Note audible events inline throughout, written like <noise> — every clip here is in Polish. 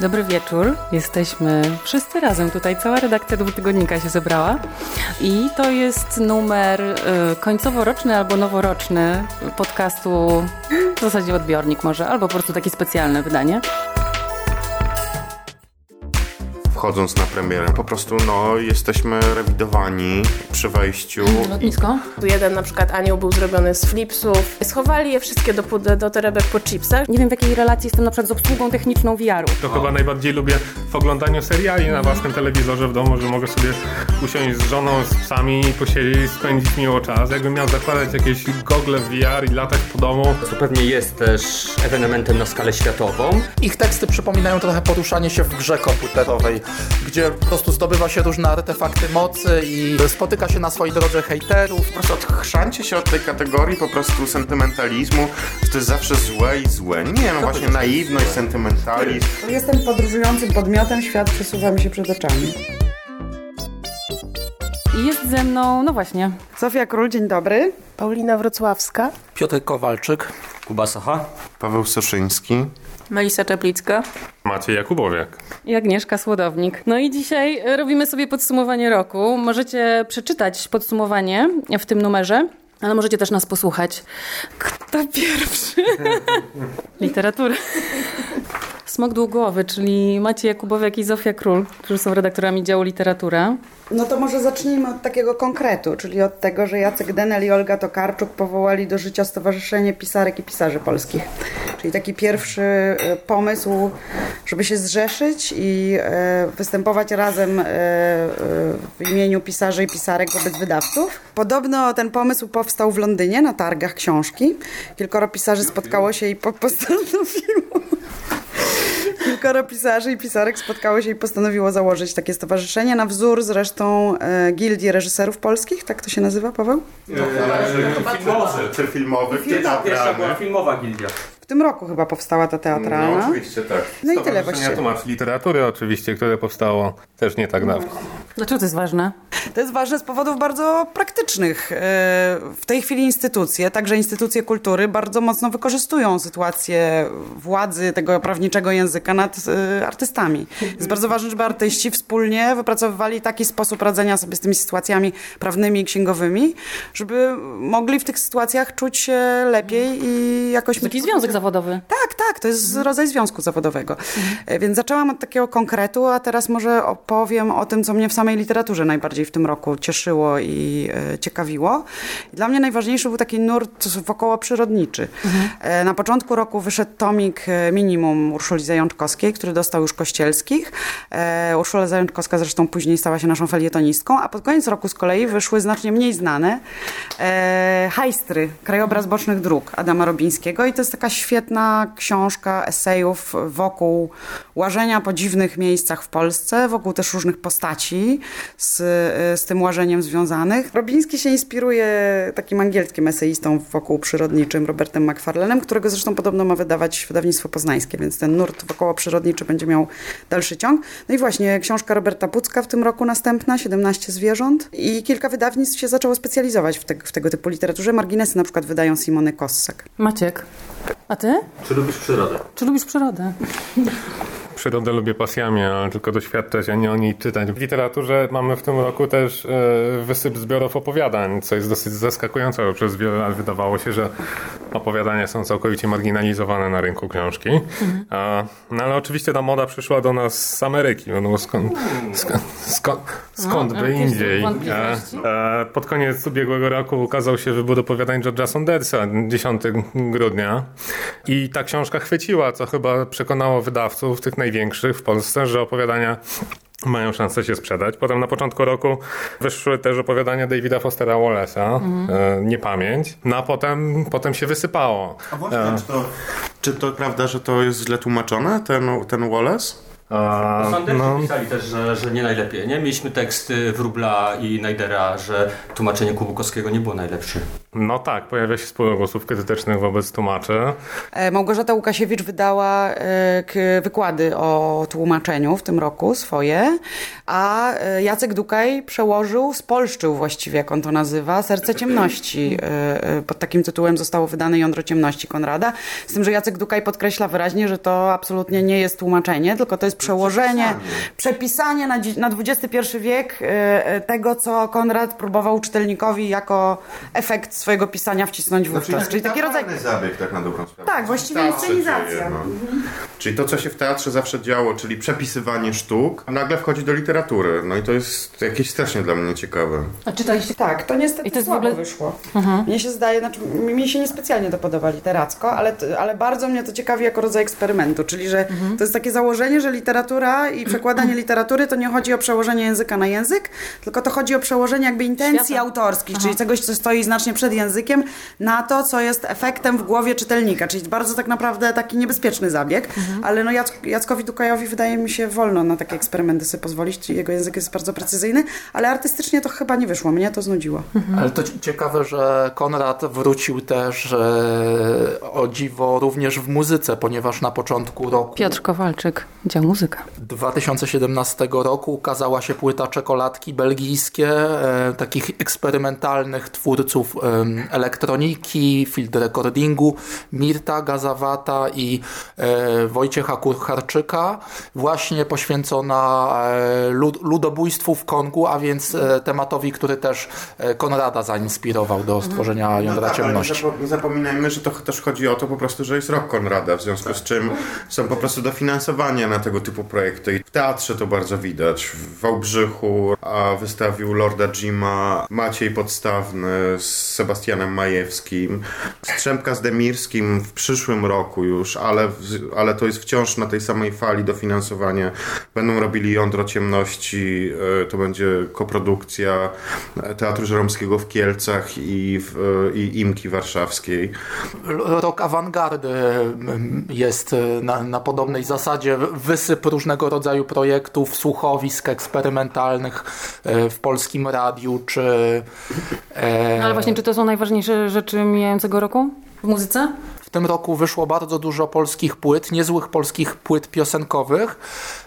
Dobry wieczór. Jesteśmy wszyscy razem tutaj. Cała redakcja dwutygodnika się zebrała. I to jest numer y, końcowo-roczny albo noworoczny podcastu, w zasadzie odbiornik może, albo po prostu takie specjalne wydanie wchodząc na premierę. Po prostu no, jesteśmy rewidowani przy wejściu. Lotnisko? Tu jeden na przykład anioł był zrobiony z flipsów. Schowali je wszystkie do, do torebek po chipsach. Nie wiem w jakiej relacji jestem na przykład z obsługą techniczną VR-u. To chyba najbardziej lubię w oglądaniu seriali na własnym telewizorze w domu, że mogę sobie usiąść z żoną, z psami, posiedzieć, spędzić miło czas. Jakbym miał zakładać jakieś gogle VR i latać po domu. To pewnie jest też ewenementem na skalę światową. Ich teksty przypominają trochę poruszanie się w grze komputerowej gdzie po prostu zdobywa się różne artefakty mocy i spotyka się na swojej drodze hejterów. Po prostu odchrzancie się od tej kategorii po prostu sentymentalizmu, że to jest zawsze złe i złe. Nie, no właśnie naiwność, sentymentalizm. Jestem podróżującym podmiotem, świat przesuwa mi się przed oczami. I jest ze mną, no właśnie. Sofia Król, dzień dobry. Paulina Wrocławska. Piotr Kowalczyk. Kuba Socha. Paweł Soszyński. Melisa Czeplicka. Maciej Jakubowiak. I Agnieszka Słodownik. No i dzisiaj robimy sobie podsumowanie roku. Możecie przeczytać podsumowanie w tym numerze. Ale możecie też nas posłuchać. Kto pierwszy? <laughs> Literatura. Smok Długowy, czyli Maciej Jakubowiak i Zofia Król, którzy są redaktorami działu literatura. No to może zacznijmy od takiego konkretu, czyli od tego, że Jacek Denel i Olga Tokarczuk powołali do życia Stowarzyszenie Pisarek i Pisarzy Polskich. Czyli taki pierwszy e, pomysł, żeby się zrzeszyć i e, występować razem e, w imieniu pisarzy i pisarek wobec wydawców. Podobno ten pomysł powstał w Londynie na targach książki. Kilkoro pisarzy spotkało się i postanowiło kilkoro pisarzy i pisarek spotkało się i postanowiło założyć takie stowarzyszenie na wzór zresztą e, Gildii Reżyserów Polskich, tak to się nazywa, Paweł? E, filmowy. Czy filmowy, czy Pierwsza była filmowa gildia. W tym roku chyba powstała ta teatralna. No, oczywiście, tak. No i tyle właściwie. tłumacz literatury oczywiście, które powstało też nie tak dawno. Dlaczego to jest ważne? To jest ważne z powodów bardzo praktycznych. E, w tej chwili instytucje, także instytucje kultury, bardzo mocno wykorzystują sytuację władzy tego prawniczego języka nad e, artystami. Jest bardzo ważne, żeby artyści wspólnie wypracowywali taki sposób radzenia sobie z tymi sytuacjami prawnymi i księgowymi, żeby mogli w tych sytuacjach czuć się lepiej i jakoś... Taki związek zawodowy. Tak, tak, to jest rodzaj związku zawodowego. Mhm. Więc zaczęłam od takiego konkretu, a teraz może opowiem o tym, co mnie w samej literaturze najbardziej w tym roku cieszyło i e, ciekawiło. Dla mnie najważniejszy był taki nurt wokoło przyrodniczy. Mhm. E, na początku roku wyszedł tomik minimum Urszuli Zajączkowskiej, który dostał już Kościelskich. Urszula Zajączkowska zresztą później stała się naszą felietonistką, a pod koniec roku z kolei wyszły znacznie mniej znane Hajstry, Krajobraz Bocznych Dróg Adama Robińskiego i to jest taka świetna książka esejów wokół łażenia po dziwnych miejscach w Polsce, wokół też różnych postaci z, z tym łażeniem związanych. Robiński się inspiruje takim angielskim eseistą wokół przyrodniczym Robertem McFarlane'em, którego zresztą podobno ma wydawać wydawnictwo poznańskie, więc ten nurt wokoło przyrodniczy będzie miał dalszy ciąg. No i właśnie książka Roberta Pucka w tym roku następna, 17 zwierząt i kilka wydawnictw się zaczęło specjalizować w, te, w tego typu literaturze. Marginesy na przykład wydają Simony Kossek. Maciek. A ty? Czy lubisz przyrodę? Czy lubisz przyrodę? Przyrodę lubię pasjami, ale tylko doświadczać, a nie o niej czytać. W literaturze mamy w tym roku też e, wysyp zbiorów opowiadań, co jest dosyć zaskakujące, bo przez wiele lat wydawało się, że opowiadania są całkowicie marginalizowane na rynku książki. A, no ale oczywiście ta moda przyszła do nas z Ameryki, no skąd, skąd, skąd, skąd no, by indziej. Pod koniec ubiegłego roku ukazał się wybór opowiadań George'a Saundersa, 10 grudnia. I ta książka chwyciła, co chyba przekonało wydawców, tych największych w Polsce, że opowiadania mają szansę się sprzedać. Potem na początku roku wyszły też opowiadania Davida Fostera Wallace'a, mhm. e, Niepamięć, no a potem, potem się wysypało. A właśnie, e... czy, to, czy to prawda, że to jest źle tłumaczone, ten, ten Wallace? A, Sandersi no, pisali też, że, że nie najlepiej, nie? Mieliśmy teksty Wróbla i Najdera, że tłumaczenie Kubukowskiego nie było najlepsze. no tak, pojawia się sporo głosów krytycznych wobec tłumaczy. E, Małgorzata Łukasiewicz wydała e, wykłady o tłumaczeniu w tym roku swoje, a e, Jacek Dukaj przełożył, spolszczył właściwie, jak on to nazywa, Serce Ciemności. Pod takim tytułem zostało wydane Jądro Ciemności Konrada. Z tym, że Jacek Dukaj podkreśla wyraźnie, że to absolutnie nie jest tłumaczenie, tylko to jest przełożenie, przepisanie na, na XXI wiek e, e, tego, co Konrad próbował czytelnikowi jako efekt swojego pisania wcisnąć wówczas. Czyli taki rodzaj zabieg tak na dobrą sprawę. Tak, właściwie W inscenizacja. dzieje, no. Czyli to, co się w teatrze zawsze działo, czyli przepisywanie sztuk, nagle wchodzi do literatury. No i to jest jakieś strasznie dla mnie ciekawe. A czytaliście Tak, to niestety I to jest w słabo ogóle- wyszło. Mnie się zdaje, znaczy mi się niespecjalnie to podoba literacko, ale, ale bardzo mnie to ciekawi jako rodzaj eksperymentu, czyli że to jest takie założenie, że literatura i przekładanie literatury to nie chodzi o przełożenie języka na język, tylko to chodzi o przełożenie jakby intencji Świata. autorskich, czyli czegoś, co stoi znacznie przed językiem, na to, co jest efektem w głowie czytelnika, czyli bardzo tak naprawdę taki niebezpieczny zabieg, ale no Jack, Jackowi Dukajowi wydaje mi się wolno na takie eksperymenty sobie pozwolić, jego język jest bardzo precyzyjny, ale artystycznie to chyba nie wyszło, mnie to znudziło. Ale to ci- ciekawe, że Konrad wrócił też e, o dziwo również w muzyce, ponieważ na początku roku Piotr Kowalczyk, dział muzyka. 2017 roku ukazała się płyta Czekoladki belgijskie, e, takich eksperymentalnych twórców em, elektroniki, field recordingu, Mirta Gazawata i e, Wojciecha Kurcharczyka, właśnie poświęcona e, lud, ludobójstwu w Kongu, a więc e, tematowi, który też e, Konrada zainspirował do stworzenia Jądra tak, ale nie, Ciemności. zapo- nie zapominajmy, że to też chodzi o to po prostu, że jest rok Konrada, w związku z czym są po prostu dofinansowania na tego typu projekty. I w teatrze to bardzo widać. W Wałbrzychu a wystawił Lorda Jima Maciej Podstawny z Sebastianem Majewskim, Strzępka z Demirskim w przyszłym roku już, ale, ale to jest wciąż na tej samej fali dofinansowania. Będą robili Jądro Ciemności, e, to będzie koprodukcja e, Teatru Żeromskiego w Kielcach i, w, i Imki Warszawskiej. Rok awangardy mm, jest e, na, na podobnej zasadzie. Wysyp różnego rodzaju projektów, słuchowisk eksperymentalnych e, w polskim radiu, czy... e, Ale właśnie, czy to są najważniejsze rzeczy mijającego roku w muzyce? Tym roku wyszło bardzo dużo polskich płyt, niezłych polskich płyt piosenkowych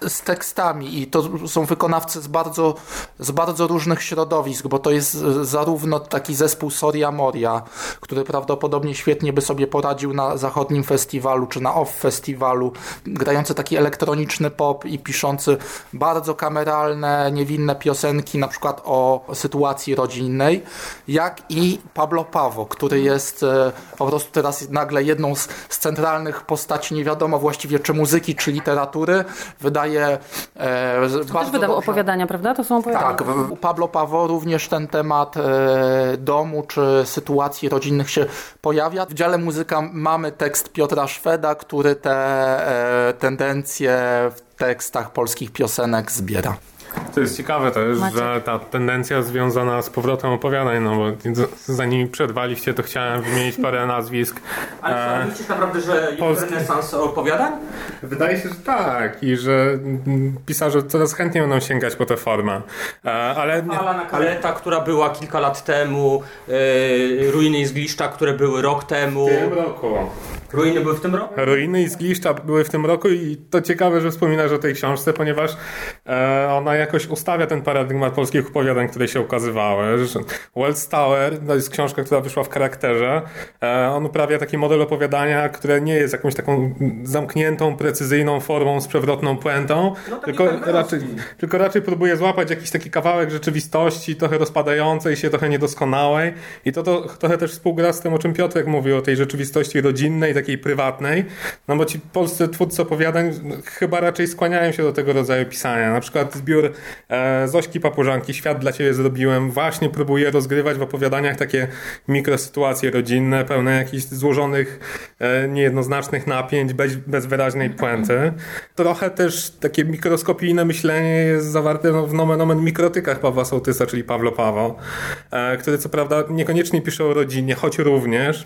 z tekstami i to są wykonawcy z bardzo, z bardzo różnych środowisk, bo to jest zarówno taki zespół Soria Moria, który prawdopodobnie świetnie by sobie poradził na zachodnim festiwalu czy na off festiwalu, grający taki elektroniczny pop i piszący bardzo kameralne, niewinne piosenki, na przykład o sytuacji rodzinnej, jak i Pablo Pawo, który jest e, po prostu teraz nagle jedną z, z centralnych postaci, nie wiadomo właściwie czy muzyki, czy literatury, wydaje e, Też bardzo wydał dobrze. opowiadania, prawda? To są opowiadania. Tak, u Pablo Pawo również ten temat e, domu czy sytuacji rodzinnych się pojawia. W dziale muzyka mamy tekst Piotra Szweda, który te e, tendencje w tekstach polskich piosenek zbiera. To jest ciekawe też, Maciek. że ta tendencja związana z powrotem opowiadań, no bo zanim przerwaliście, to chciałem wymienić parę nazwisk. <laughs> Ale E, myślisz naprawdę, że jest Polski- renesans opowiadań? Wydaje się, że tak i że mm, pisarze coraz chętniej będą sięgać po tę formę. E, ale Alana Kaleta, która była kilka lat temu, e, Ruiny z Gliszcza, które były rok temu. w tym roku. Ruiny były w tym roku? Ruiny i zgliszcza były w tym roku i to ciekawe, że wspominasz o tej książce, ponieważ e, ona jakoś ustawia ten paradygmat polskich opowiadań, które się ukazywały. Wells Tower to jest książka, która wyszła w charakterze. E, on uprawia taki model opowiadania, które nie jest jakąś taką zamkniętą, precyzyjną formą z przewrotną puentą, tylko, raczej, tylko raczej próbuje złapać jakiś taki kawałek rzeczywistości, trochę rozpadającej się, trochę niedoskonałej i to, to trochę też współgra z tym, o czym Piotrek mówił, o tej rzeczywistości rodzinnej, takiej prywatnej, no bo ci polscy twórcy opowiadań chyba raczej skłaniają się do tego rodzaju pisania. Na przykład zbiór e, Zośki Papużanki, Świat dla Ciebie zrobiłem, właśnie próbuje rozgrywać w opowiadaniach takie mikrosytuacje rodzinne, pełne jakichś złożonych, e, niejednoznacznych napięć, bez, bez wyraźnej puenty. Trochę też takie mikroskopijne myślenie jest zawarte no, w nomen omen mikrotykach Pawła Sołtysa, czyli Pawlo Paweł, e, który co prawda niekoniecznie pisze o rodzinie, choć również,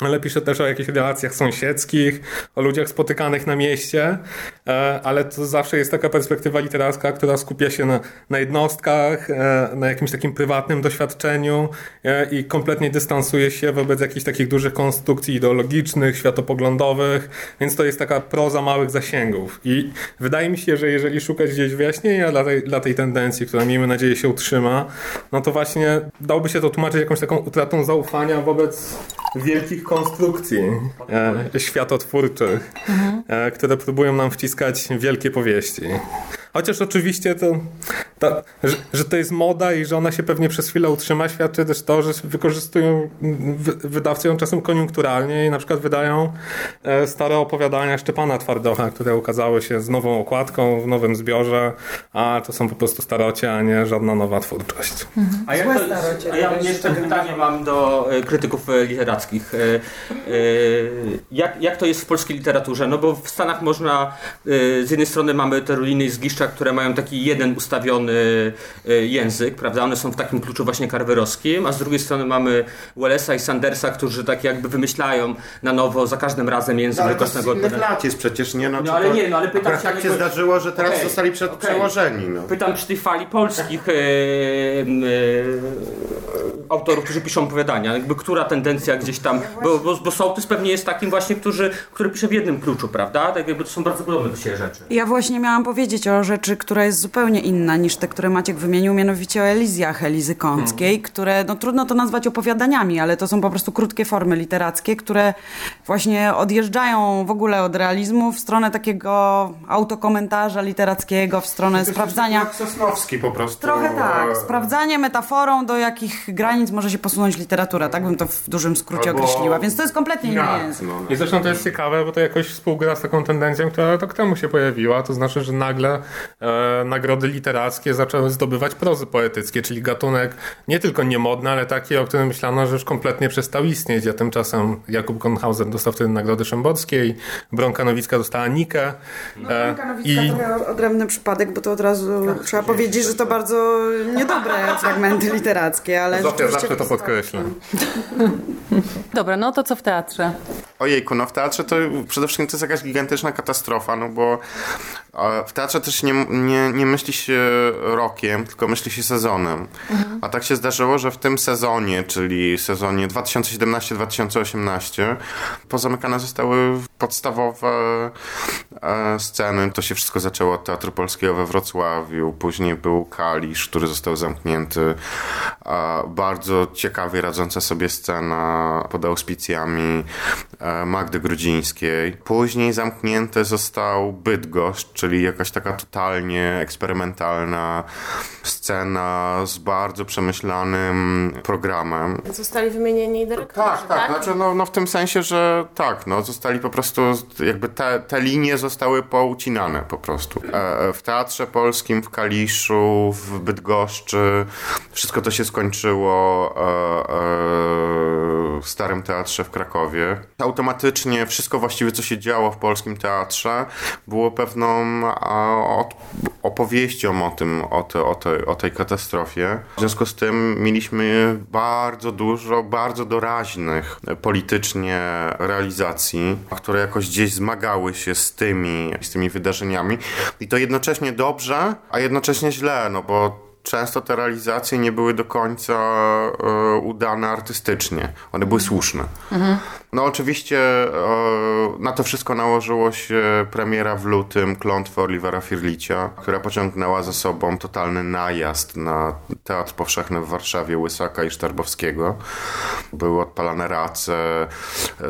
ale pisze też o jakichś relacjach sąsiedzkich, o ludziach spotykanych na mieście, e, ale to zawsze jest taka perspektywa literacka, która skupia się na, na jednostkach, e, na jakimś takim prywatnym doświadczeniu e, i kompletnie dystansuje się wobec jakichś takich dużych konstrukcji ideologicznych, światopoglądowych, więc to jest taka proza małych zasięgów. I wydaje mi się, że jeżeli szukać gdzieś wyjaśnienia dla tej, dla tej tendencji, która miejmy nadzieję się utrzyma, no to właśnie dałoby się to tłumaczyć jakąś taką utratą zaufania wobec wielkich konstrukcji e, światotwórczych, e, które próbują nam wciskać wielkie powieści. Chociaż oczywiście to, to że, że, to jest moda i że ona się pewnie przez chwilę utrzyma, świadczy też to, że wykorzystują, wydawcy ją czasem koniunkturalnie i na przykład wydają e, stare opowiadania Szczepana Twardocha, które ukazały się z nową okładką, w nowym zbiorze, a to są po prostu starocie, a nie żadna nowa twórczość. Mhm. A, jak to, a ja jeszcze pytanie mam do e, krytyków e, literackich. Jak, jak to jest w polskiej literaturze? No bo w Stanach można, z jednej strony mamy te Ruliny z Które mają taki jeden ustawiony e, język, prawda? One są w takim kluczu właśnie karwerowskim, a z drugiej strony mamy Wellesa i Sandersa, którzy tak jakby wymyślają na nowo za każdym razem język no, to z innych lat jest przecież, nie? No, no ale nie, no ale pytam się... Tak się zdarzyło, że teraz okay, zostali przed, okay. przełożeni, no. Pytam przy tej fali polskich e, e, autorów, którzy piszą opowiadania, jakby która tendencja gdzieś tam, bo, bo, bo sołtys pewnie jest takim właśnie, który, który pisze w jednym kluczu, prawda? Tak jakby to są bardzo podobne do siebie rzeczy. Ja właśnie miałam powiedzieć o rzeczy, która jest zupełnie inna niż te, które Maciek wymienił, mianowicie o Elizjach Elizy Kąckiej, hmm. które, no trudno to nazwać opowiadaniami, ale to są po prostu krótkie formy literackie, które właśnie odjeżdżają w ogóle od realizmu w stronę takiego autokomentarza literackiego, w stronę sprawdzania... Sosnowski po prostu. Trochę tak. Sprawdzanie metaforą, do jakich granic może się posunąć literatura, tak bym to w dużym skrócie Albo... określiła, więc to jest kompletnie inny język. No. I zresztą to jest ciekawe, bo to jakoś współgra z taką tendencją, która rok temu się pojawiła, to znaczy, że nagle e, nagrody literackie zaczęły zdobywać prozy poetyckie, czyli gatunek nie tylko niemodny, ale taki, o którym myślano, że już kompletnie przestał istnieć, a tymczasem Jakub Konhauser dostał wtedy Nagrody Szembockiej, Bronka Nowicka dostała Nikę. No, Bronka e, Nowicka i... to odrębny przypadek, bo to od razu tak, trzeba powiedzieć, że to bardzo niedobre <laughs> fragmenty literackie, ale Zofia zawsze to podkreśla. <laughs> Dobra, no to co w teatrze? Ojejku, no w teatrze to przede wszystkim to jest jakaś gigantyczna katastrofa, no bo w teatrze też nie, nie, nie myśli się rokiem, tylko myśli się sezonem. Mhm. A tak się zdarzyło, że w tym sezonie, czyli sezonie 2017-2018 pozamykane zostały podstawowe e, sceny. To się wszystko zaczęło od Teatru Polskiego we Wrocławiu, później był Kalisz, który został zamknięty. Bardzo ciekawie radząca sobie scena pod auspicjami e, Magdy Grudzińskiej. Później zamknięty został Bydgoszcz, czyli jakaś taka totalnie eksperymentalna scena z bardzo przemyślanym programem. Zostali wymienieni dyrektorzy, tak? Tak, tak. Znaczy, no, no w tym sensie, że tak, no zostali po prostu, jakby te, te linie zostały poucinane po prostu. E, w Teatrze Polskim, w Kaliszu, w Bydgoszczy, wszystko to się skończyło e, e, w Starym Teatrze w Krakowie. Automatycznie wszystko właściwie, co się działo w polskim teatrze, było pewną opowieścią o tym, o, te, o, te, o tej katastrofie. W związku z tym mieliśmy bardzo dużo, bardzo doraźnych politycznie realizacji, które jakoś gdzieś zmagały się z tymi, z tymi wydarzeniami. I to jednocześnie dobrze, a jednocześnie źle, no bo często te realizacje nie były do końca e, udane artystycznie. One były słuszne. Mhm. No oczywiście na to wszystko nałożyło się premiera w lutym klątwy Olivera Firlicia, która pociągnęła za sobą totalny najazd na Teatr Powszechny w Warszawie Łysaka i Sztarbowskiego. Były odpalane race,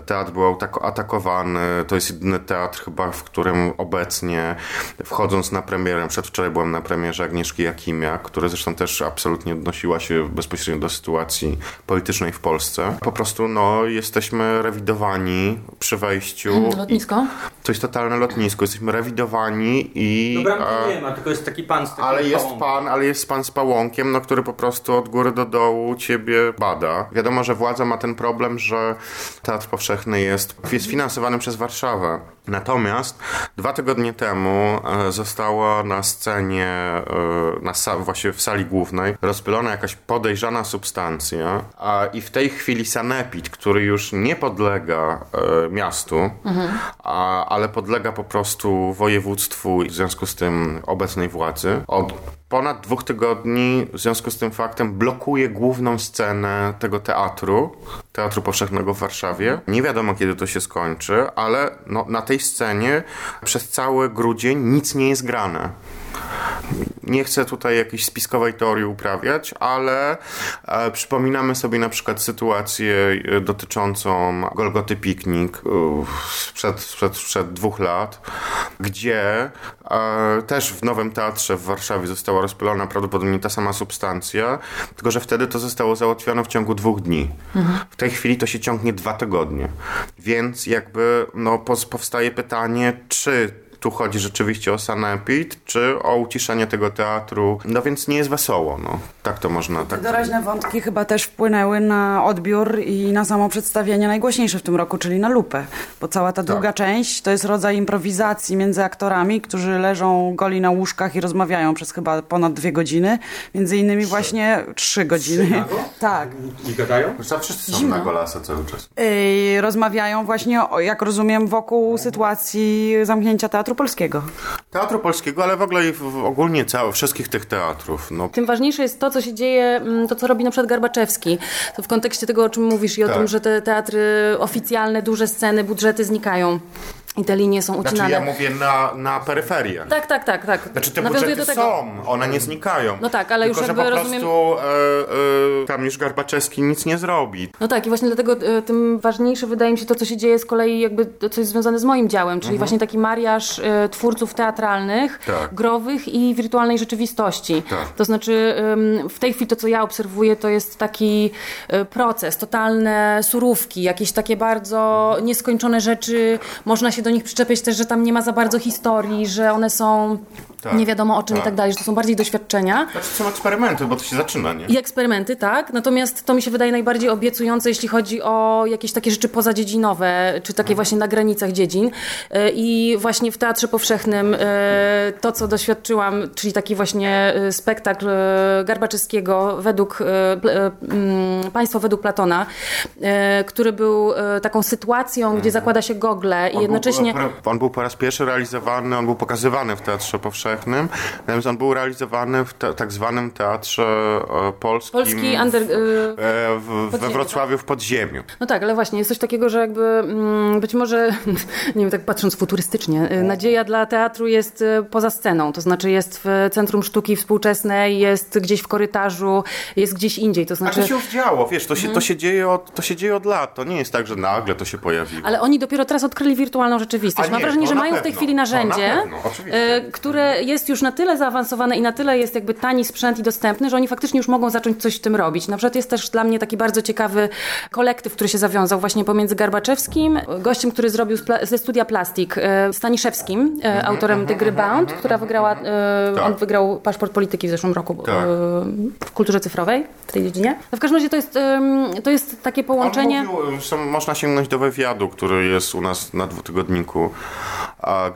teatr był atakowany. To jest jedyny teatr chyba, w którym obecnie wchodząc na premierę, przedwczoraj byłem na premierze Agnieszki Jakimia, która zresztą też absolutnie odnosiła się bezpośrednio do sytuacji politycznej w Polsce. Po prostu no, jesteśmy rewidowani przy wejściu. Mm, lotnisko? To jest totalne lotnisko. Jesteśmy rewidowani i... No nie ma, tylko jest taki pan z takim Ale jest pan, ale jest pan z pałąkiem, no, który po prostu od góry do dołu ciebie bada. Wiadomo, że władza ma ten problem, że Teatr Powszechny jest, jest finansowany przez Warszawę. Natomiast dwa tygodnie temu e, została na scenie, e, na właśnie w sali głównej, rozpylona jakaś podejrzana substancja, a i w tej chwili sanepid, który już nie podlega e, miastu, a, ale podlega po prostu województwu i w związku z tym obecnej władzy. Od ponad dwóch tygodni w związku z tym faktem blokuje główną scenę tego teatru, Teatru Powszechnego w Warszawie. Nie wiadomo kiedy to się skończy, ale no, na tej scenie przez cały grudzień nic nie jest grane. Nie chcę tutaj jakiejś spiskowej teorii uprawiać, ale e, przypominamy sobie na przykład sytuację e, dotyczącą Golgoty Piknik e, sprzed, sprzed, sprzed dwóch lat, gdzie e, też w Nowym Teatrze w Warszawie została rozpylona prawdopodobnie ta sama substancja, tylko że wtedy to zostało załatwione w ciągu dwóch dni. W tej chwili to się ciągnie dwa tygodnie. Więc jakby no, powstaje pytanie, czy tu chodzi rzeczywiście o sanepid, czy o uciszenie tego teatru. No więc nie jest wesoło, no. Tak to można, tak. Doraźne wątki chyba też wpłynęły na odbiór i na samo przedstawienie najgłośniejsze w tym roku, czyli na lupę. Bo cała ta druga część to jest rodzaj improwizacji między aktorami, którzy leżą goli na łóżkach i rozmawiają przez chyba ponad dwie godziny. Między innymi właśnie trzy godziny. <laughs> tak. I gadają? Za wszyscy są na golasa cały czas. I rozmawiają właśnie, o, jak rozumiem, wokół sytuacji zamknięcia Teatru Polskiego. Teatru Polskiego, ale w ogóle i w, w ogólnie całe, wszystkich tych teatrów. No, Tym ważniejsze jest to, co się dzieje, mm, to co robi na przykład Garbaczewski. To w kontekście tego, o czym mówisz i o Tak. tym, że te teatry oficjalne, duże sceny, budżety znikają i te linie są ucinane. znaczy ja mówię na, na peryferię. Tak, tak, tak, tak. Znaczy te Nawiązuję budżety są, one nie znikają. No tak, ale Tylko, już że jakby po rozumiem- prostu e, e, tam już Garbaczewski nic nie zrobi. No tak, i właśnie dlatego e, tym ważniejsze wydaje mi się to, co się dzieje z kolei jakby co jest związane z moim działem, czyli właśnie taki mariaż e, twórców teatralnych, Mhm. Tak. growych i wirtualnej rzeczywistości. Tak. To znaczy w tej chwili to, co ja obserwuję, to jest taki e, proces, totalne surówki, jakieś takie bardzo nieskończone rzeczy, można się do nich przyczepić też, że tam nie ma za bardzo historii, że one są Tak. nie wiadomo o czym i Tak. tak dalej, że to są bardziej doświadczenia. Znaczy są eksperymenty, bo to się zaczyna, nie? I eksperymenty, tak. Natomiast to mi się wydaje najbardziej obiecujące, jeśli chodzi o jakieś takie rzeczy pozadziedzinowe, czy takie właśnie na granicach dziedzin. E, I właśnie w Teatrze Powszechnym e, to, co doświadczyłam, czyli taki właśnie e, spektakl Garbaczewskiego według, mm, Państwo według Platona, który był taką sytuacją, gdzie zakłada się gogle i On jednocześnie... Był, on był po raz pierwszy realizowany, on był pokazywany w Teatrze Powszechnym, natomiast on był realizowany w te, tak zwanym Teatrze e, Polskim Polski under... e, w, we Wrocławiu w podziemiu. No tak, ale właśnie jest coś takiego, że jakby mm, być może, <laughs> nie wiem, tak patrząc futurystycznie, y, nadzieja dla teatru jest y, poza sceną, to znaczy jest w Centrum Sztuki Współczesnej, jest gdzieś w korytarzu, jest gdzieś indziej, to A znaczy... to się już działo, wiesz, to się, Mhm. to, się dzieje od, to się dzieje od lat, to nie jest tak, że nagle to się pojawiło. Ale oni dopiero teraz odkryli wirtualną rzeczywistość. A Mam nie, wrażenie, to że na mają w tej pewno. chwili na narzędzie, pewno, oczywiście. y, które jest już na tyle zaawansowane i na tyle jest jakby tani sprzęt i dostępny, że oni faktycznie już mogą zacząć coś w tym robić. Na przykład jest też dla mnie taki bardzo ciekawy kolektyw, który się zawiązał właśnie pomiędzy Garbaczewskim, gościem, który zrobił ze studia Plastik, e, Staniszewskim, e, autorem The Bound, która wygrała, e, Mhm, Tak. on wygrał paszport polityki w zeszłym roku Tak. w kulturze cyfrowej, w tej dziedzinie. No w każdym razie to jest, to jest takie połączenie... Mówił, można sięgnąć do wywiadu, który jest u nas na dwutygodniku,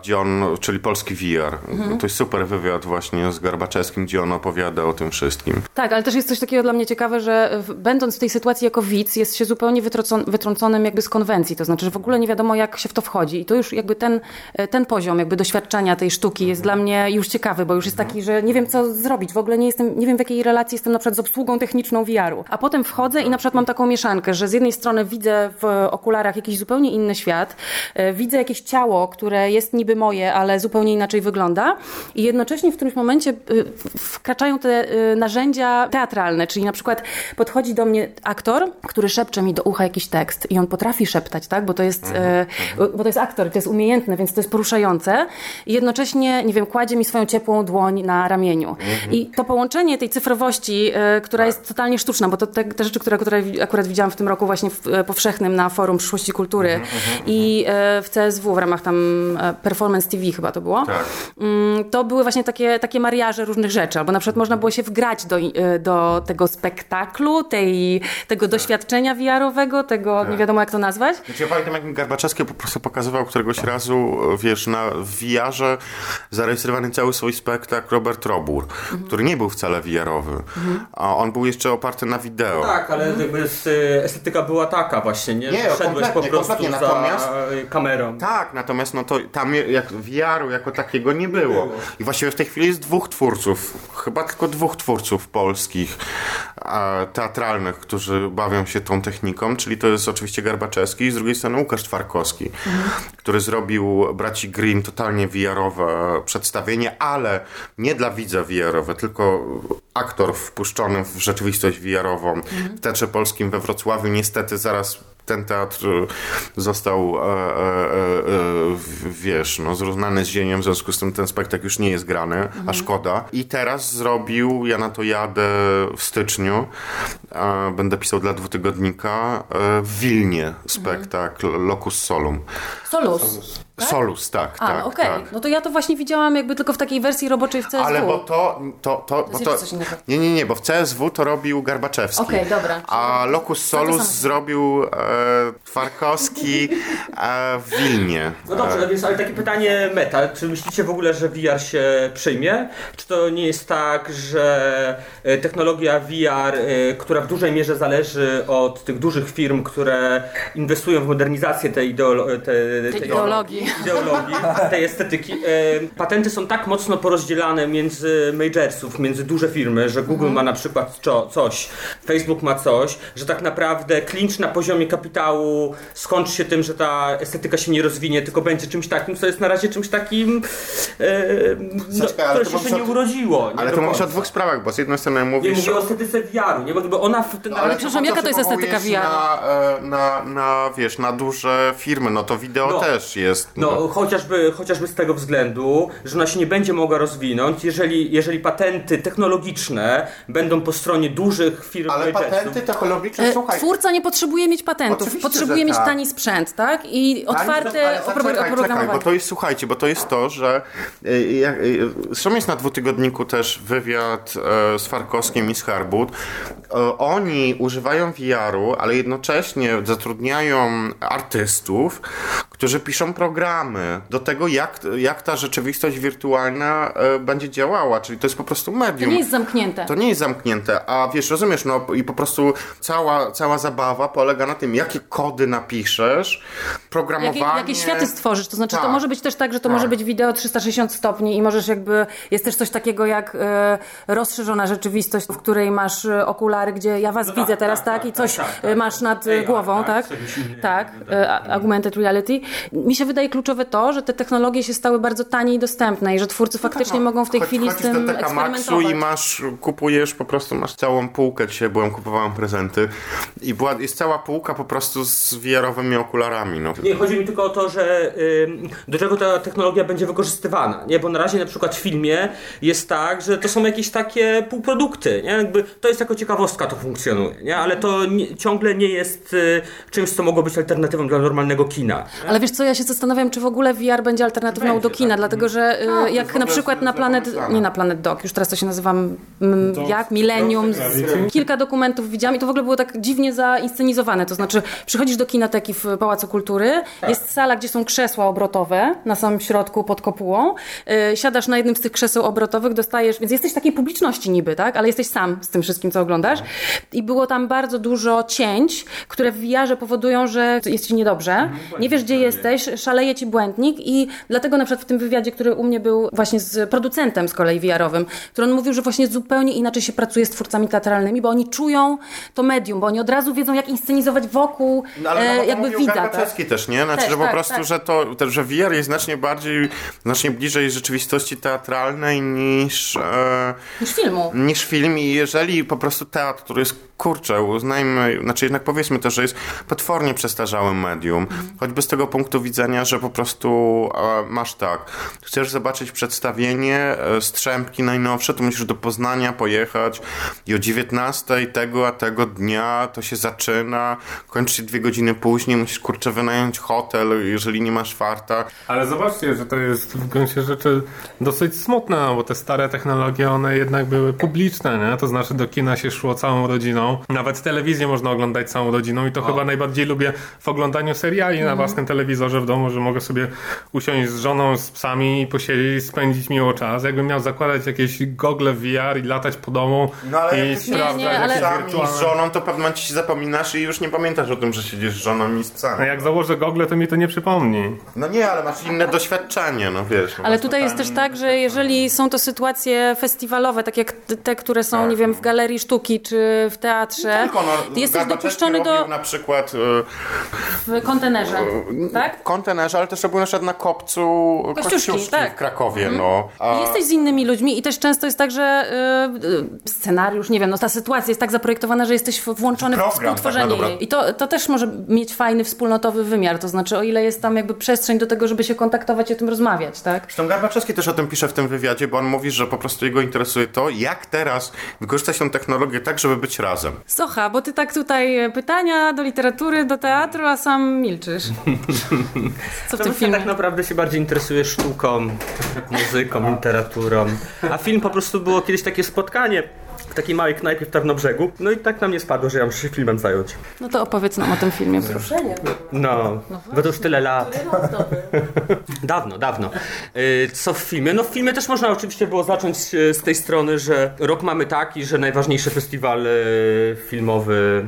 gdzie on, czyli polski VR. Mhm. To jest super wywiad właśnie z Garbaczewskim, gdzie on opowiada o tym wszystkim. Tak, ale też jest coś takiego dla mnie ciekawe, że będąc w tej sytuacji jako widz, jest się zupełnie wytrącon, wytrąconym jakby z konwencji, to znaczy, że w ogóle nie wiadomo, jak się w to wchodzi. I to już jakby ten, e, ten poziom jakby doświadczenia tej sztuki jest dla mnie już ciekawy, bo już jest taki, że nie wiem, co zrobić. W ogóle nie jestem, nie wiem, w jakiej relacji jestem na przykład z obsługą techniczną VR-u. A potem wchodzę i na przykład mam taką mieszankę, że z jednej strony widzę w okularach jakiś zupełnie inny świat, e, widzę jakieś ciało, które jest niby moje, ale zupełnie inaczej wygląda i jednocześnie w którymś momencie y, wkraczają te y, narzędzia teatralne, czyli na przykład podchodzi do mnie aktor, który szepcze mi do ucha jakiś tekst i on potrafi szeptać, tak, bo to jest, e, bo to jest aktor, to jest umiejętne, więc to jest poruszające. I jednocześnie, nie wiem, kładzie mi swoją ciepłą dłoń na ramieniu. I to połączenie tej cyfrowości, która jest totalnie sztuczna, bo to te, te rzeczy, które, które akurat widziałam w tym roku właśnie w powszechnym na Forum Przyszłości Kultury i w CSW w ramach tam Performance TV chyba to było, Tak. To były właśnie takie, takie mariaże różnych rzeczy, albo na przykład można było się wgrać do, e, do tego spektaklu, tej, tego doświadczenia VR-owego, tego, nie wiadomo jak to nazwać. Znaczy, ja pamiętam, jak mi Garbaczewski po prostu pokazywał któregoś razu, wiesz, na VR-ze zarejestrowany cały swój spektakl Robert Robur, który nie był wcale VR-owy, a on był jeszcze oparty na wideo. Tak, ale jakby z, y, estetyka była taka właśnie, nie? Nie, Że Szedłeś po prostu kompletnie, natomiast- kamerą. Tak, natomiast no to tam jak VR-u jako takiego nie było. I właściwie w tej chwili jest dwóch twórców, chyba tylko dwóch twórców polskich teatralnych, którzy bawią się tą techniką, czyli to jest oczywiście Garbaczewski i z drugiej strony Łukasz Twarkowski, który zrobił Braci Grimm totalnie VR-owe przedstawienie, ale nie dla widza VR-owe, tylko aktor wpuszczony w rzeczywistość VR-ową w Teatrze Polskim we Wrocławiu. Niestety zaraz ten teatr e, został, e, e, e, wiesz, no, zrównany z ziemią, w związku z tym ten spektakl już nie jest grany, a szkoda. I teraz zrobił, ja na to jadę w styczniu, e, będę pisał dla dwutygodnika, e, w Wilnie spektakl Locus Solum. Solus. Solus, tak, A, tak, okej. tak. No to ja to właśnie widziałam jakby tylko w takiej wersji roboczej w CSW. Ale bo to, to, to, bo to coś innego. nie, nie, nie, bo w CSW to robił Garbaczewski. Okej, dobra. A Locus Solus zrobił e, Twarkowski e, w Wilnie. No dobrze, więc ale takie pytanie meta. Czy myślicie w ogóle, że VR się przyjmie? Czy to nie jest tak, że e, technologia VR, e, która w dużej mierze zależy od tych dużych firm, które inwestują w modernizację tej, ideolo- te, tej ideologii. Ideologii, tej estetyki. E, patenty są tak mocno porozdzielane między majorsów, między duże firmy, że Google ma na przykład coś, Facebook ma coś, że tak naprawdę klincz na poziomie kapitału skończy się tym, że ta estetyka się nie rozwinie, tylko będzie czymś takim, co jest na razie czymś takim, e, no, Zaczekaj, ale które to się mówisz jeszcze nie urodziło. Nie Ale do to mówisz o końca. dwóch sprawach, bo z jednej strony Nie mówisz... mówię o estetyce VR-u, nie? Bo jakby ona w ten, ale przepraszam, jaka to jest estetyka VR? Na, e, na, na, wiesz, na duże firmy, no to wideo No. też jest. No, chociażby, chociażby z tego względu, że ona się nie będzie mogła rozwinąć, jeżeli, jeżeli patenty technologiczne będą po stronie dużych firm Ale patenty technologiczne, E, słuchaj... Twórca nie potrzebuje mieć patentów, Oczywiście, potrzebuje mieć tak. tani sprzęt, tak? I otwarte oprogramowanie. bo to jest, słuchajcie, bo to jest to, że jak, y, zresztą jest na dwutygodniku też wywiad e, z Farkowskim i z Harbut. E, Oni używają VR-u, ale jednocześnie zatrudniają artystów, którzy piszą programy do tego, jak, jak ta rzeczywistość wirtualna e, będzie działała, czyli to jest po prostu To medium. nie jest zamknięte. To nie jest zamknięte, a wiesz, rozumiesz, no i po prostu cała, cała zabawa polega na tym, jakie kody napiszesz, programowanie... Jakie, jakie światy stworzysz? To znaczy, to Tak. może być też tak, że to Tak. może być wideo 360 stopni i możesz jakby, jest też coś takiego jak e, rozszerzona rzeczywistość, w której masz e, okulary, gdzie ja was widzę teraz, tak, i coś e, masz nad głową, tak, tak? Tak, a- augmented reality. Mi się wydaje kluczowe to, że te technologie się stały bardzo tanie i dostępne i że twórcy faktycznie mogą w tej chwili z do tym Maxu eksperymentować. i masz, kupujesz po prostu, masz całą półkę, dzisiaj byłem, kupowałem prezenty i była, jest cała półka po prostu z VR-owymi okularami, no. Nie, chodzi mi tylko o to, że do czego ta technologia będzie wykorzystywana, nie? Bo na razie na przykład w filmie jest tak, że to są jakieś takie półprodukty, nie? Jakby to jest jako ciekawostka to funkcjonuje, nie? Ale to nie, ciągle nie jest y, czymś, co mogło być alternatywą dla normalnego kina. Ale wiesz co, ja się zastanawiam, czy w ogóle VR będzie alternatywną Będzie, do kina, tak. dlatego że y, jest jak na przykład na Planet, nie na Planet Doc, już teraz to się nazywa mm, jak, Millennium, z, kilka dokumentów widziałam i to w ogóle było tak dziwnie zainscenizowane, to znaczy przychodzisz do kinoteki w Pałacu Kultury, jest sala, gdzie są krzesła obrotowe na samym środku pod kopułą, y, siadasz na jednym z tych krzeseł obrotowych, dostajesz, więc jesteś w takiej publiczności niby, tak, ale jesteś sam z tym wszystkim, co oglądasz. I było tam bardzo dużo cięć, które w VR-ze powodują, że jest ci niedobrze, nie wiesz gdzie jesteś, szaleje ci błędnik i dlatego na przykład w tym wywiadzie, który u mnie był właśnie z producentem z kolei VR-owym, który on mówił, że właśnie zupełnie inaczej się pracuje z twórcami teatralnymi, bo oni czują to medium, bo oni od razu wiedzą jak inscenizować wokół No, ale e, no, jakby widza. Tak? Garbaczewski też, nie? Znaczy, Też, że po tak, prostu, tak. że to, że VR jest znacznie bardziej, znacznie bliżej rzeczywistości teatralnej niż, e, Niż filmu. niż film i jeżeli po prostu teatr, który jest kurczę, uznajmy, znaczy jednak powiedzmy to, że jest potwornie przestarzałym medium, choćby z tego punktu widzenia, że po prostu masz tak, chcesz zobaczyć przedstawienie e, Strzępki najnowsze, to musisz do Poznania pojechać i o 19 tego a tego dnia to się zaczyna, kończy się dwie godziny później, musisz kurczę wynająć hotel, jeżeli nie masz farta. Ale zobaczcie, że to jest w gruncie rzeczy dosyć smutne, no bo te stare technologie, one jednak były publiczne, nie? To znaczy do kina się szło całą rodziną. Nawet telewizję można oglądać całą rodziną i to chyba najbardziej lubię w oglądaniu seriali na własnym telewizorze w domu, że mogę sobie usiąść z żoną, z psami i posiedzieć, spędzić miło czas. Jakbym miał zakładać jakieś gogle VR i latać po domu No ale i sprawdzać Nie, nie, ale- wirtualne... z żoną, to pewnym momencie się zapominasz i już nie pamiętasz o tym, że siedzisz z żoną i z psami. A jak założę gogle, to mi to nie przypomni. No nie, ale masz inne doświadczenie, no wiesz. no Ale tutaj jest też tak, że jeżeli są to sytuacje festiwalowe, tak jak te, które są, nie wiem, w galerii sztuki czy w teatrze, Tylko, no, jesteś dopuszczony do na przykład e, w kontenerze, tak? w kontenerze, ale też robił na przykład na kopcu Kościuszki, Kościuszki tak. w Krakowie, no. A, Jesteś z innymi ludźmi i też często jest tak, że y, y, scenariusz, nie wiem, no ta sytuacja jest tak zaprojektowana, że jesteś włączony w Program, współtworzenie tak dobra- jej. I to, to też może mieć fajny wspólnotowy wymiar, to znaczy o ile jest tam jakby przestrzeń do tego, żeby się kontaktować i o tym rozmawiać, tak? Zresztą Garbaczewski też o tym pisze w tym wywiadzie, bo on mówi, że po prostu jego interesuje to, jak teraz wykorzystać tę technologię tak, żeby być razem. Socha, bo ty tak tutaj pytania do literatury, do teatru, a sam milczysz. <laughs> Co w To tym ja filmie? tak naprawdę się bardziej interesuje sztuką, muzyką, literaturą. A film po prostu było kiedyś takie spotkanie w takiej małej knajpie w Tarnobrzegu. No i tak na mnie spadło, że ja muszę się filmem zająć. No to opowiedz nam o tym filmie, proszę. No, bo to już tyle lat. <laughs> Dawno, dawno. Y, Co w filmie? No w filmie też można oczywiście było zacząć y, z tej strony, że rok mamy taki, że najważniejszy festiwal y, filmowy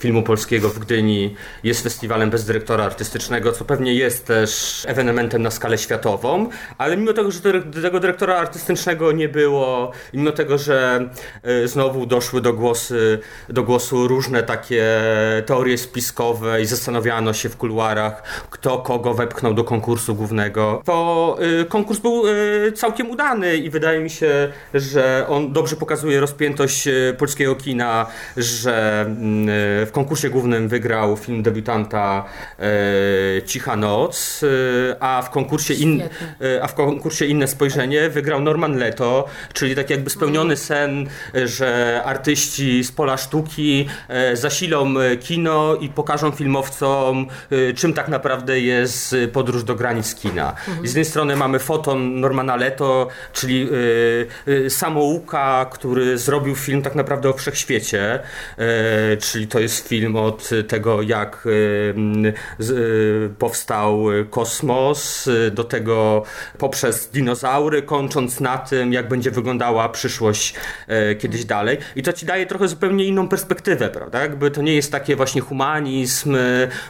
filmu polskiego w Gdyni. Jest festiwalem bez dyrektora artystycznego, co pewnie jest też ewenementem na skalę światową, ale mimo tego, że tego dyrektora artystycznego nie było, mimo tego, że y, znowu doszły do, głosy, do głosu różne takie teorie spiskowe i zastanawiano się w kuluarach, kto kogo wepchnął do konkursu głównego, to y, konkurs był y, całkiem udany i wydaje mi się, że on dobrze pokazuje rozpiętość polskiego kina, że mm, w konkursie głównym wygrał film debiutanta e, Cicha Noc, e, a w konkursie in, e, a w konkursie Inne Spojrzenie wygrał Norman Leto, czyli tak jakby spełniony sen, e, że artyści z pola sztuki zasilą kino i pokażą filmowcom, czym tak naprawdę jest podróż do granic kina. I z jednej strony mamy foton Normana Leto, czyli samouka, który zrobił film tak naprawdę o wszechświecie, czyli to jest film od tego, jak z, e, powstał kosmos, e, do tego poprzez dinozaury, kończąc na tym, jak będzie wyglądała przyszłość kiedyś dalej. I to ci daje trochę zupełnie inną perspektywę, prawda? Jakby to nie jest takie właśnie humanizm,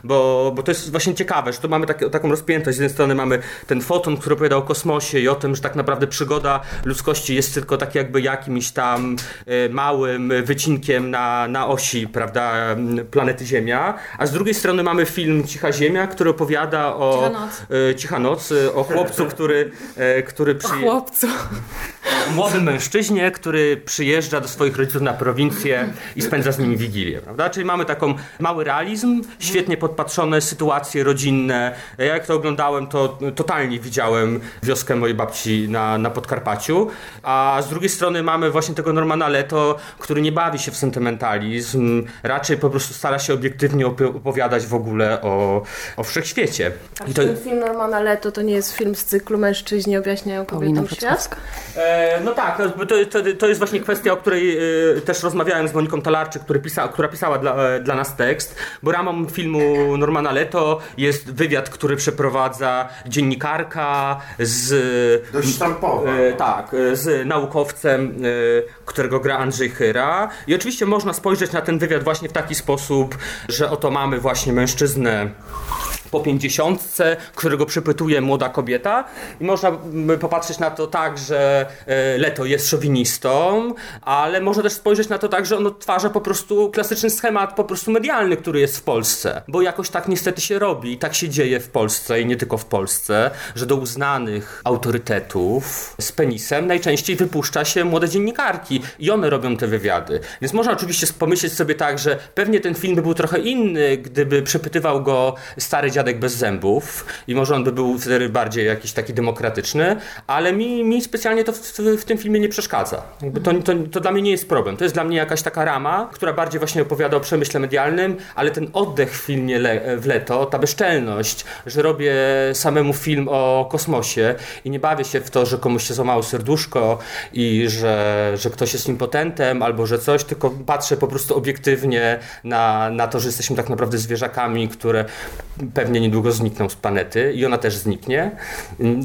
bo, bo to jest właśnie ciekawe, że tu mamy taką rozpiętość. Z jednej strony mamy ten foton, który opowiada o kosmosie i o tym, że tak naprawdę przygoda ludzkości jest tylko tak jakby jakimś tam małym wycinkiem na, na osi, prawda, planety Ziemia, a z drugiej strony mamy film Cicha Ziemia, który opowiada o Cicha noc. e, Cicha noc, e, o chłopcu, który, e, który przy, Chłopcu. młodym mężczyźnie, który przyjeżdża do swoich rodziców na prowincję i spędza z nimi wigilię, prawda? Czyli mamy taką mały realizm, świetnie podpatrzone sytuacje rodzinne. Ja jak to oglądałem, to totalnie widziałem wioskę mojej babci na, na Podkarpaciu, a z drugiej strony mamy właśnie tego Normana Leto, który nie bawi się w sentymentalizm, raczej po prostu stara się obiektywnie opo- opowiadać w ogóle o, o wszechświecie. I to, Ten film Normana Leto to nie jest film z cyklu Mężczyźni objaśniają kobietom świat? E, no tak, to, to, to jest właśnie kwestia, o której e, też rozmawiałem z Moniką Talarczyk, który pisa, która pisała dla, e, dla nas tekst, bo ramą filmu Normana Leto jest wywiad, który przeprowadza dziennikarka z... Dość sztampowa. E, tak, z naukowcem, e, którego gra Andrzej Chyra. I oczywiście można spojrzeć na ten wywiad właśnie w taki sposób, że oto mamy właśnie mężczyznę po pięćdziesiątce, którego przepytuje młoda kobieta i można popatrzeć na to tak, że e, Leto jest szowinistą, ale można też spojrzeć na to tak, że on odtwarza po prostu klasyczny schemat po prostu medialny, który jest w Polsce, bo jakoś tak niestety się robi i tak się dzieje w Polsce i nie tylko w Polsce, że do uznanych autorytetów z penisem najczęściej wypuszcza się młode dziennikarki i one robią te wywiady. Więc można oczywiście pomyśleć sobie tak, że pewnie ten film by był trochę inny, gdyby przepytywał go stary dziadek Dziadek bez zębów i może on by był wtedy bardziej jakiś taki demokratyczny, ale mi, mi specjalnie to w, w, w tym filmie nie przeszkadza. Jakby to, to, to dla mnie nie jest problem. To jest dla mnie jakaś taka rama, która bardziej właśnie opowiada o przemyśle medialnym, ale ten oddech w filmie le, w Leto, ta bezczelność, że robię samemu film o kosmosie i nie bawię się w to, że komuś się złamało serduszko i że, że ktoś jest impotentem albo że coś, tylko patrzę po prostu obiektywnie na, na to, że jesteśmy tak naprawdę zwierzakami, które pewnie niedługo znikną z planety i ona też zniknie.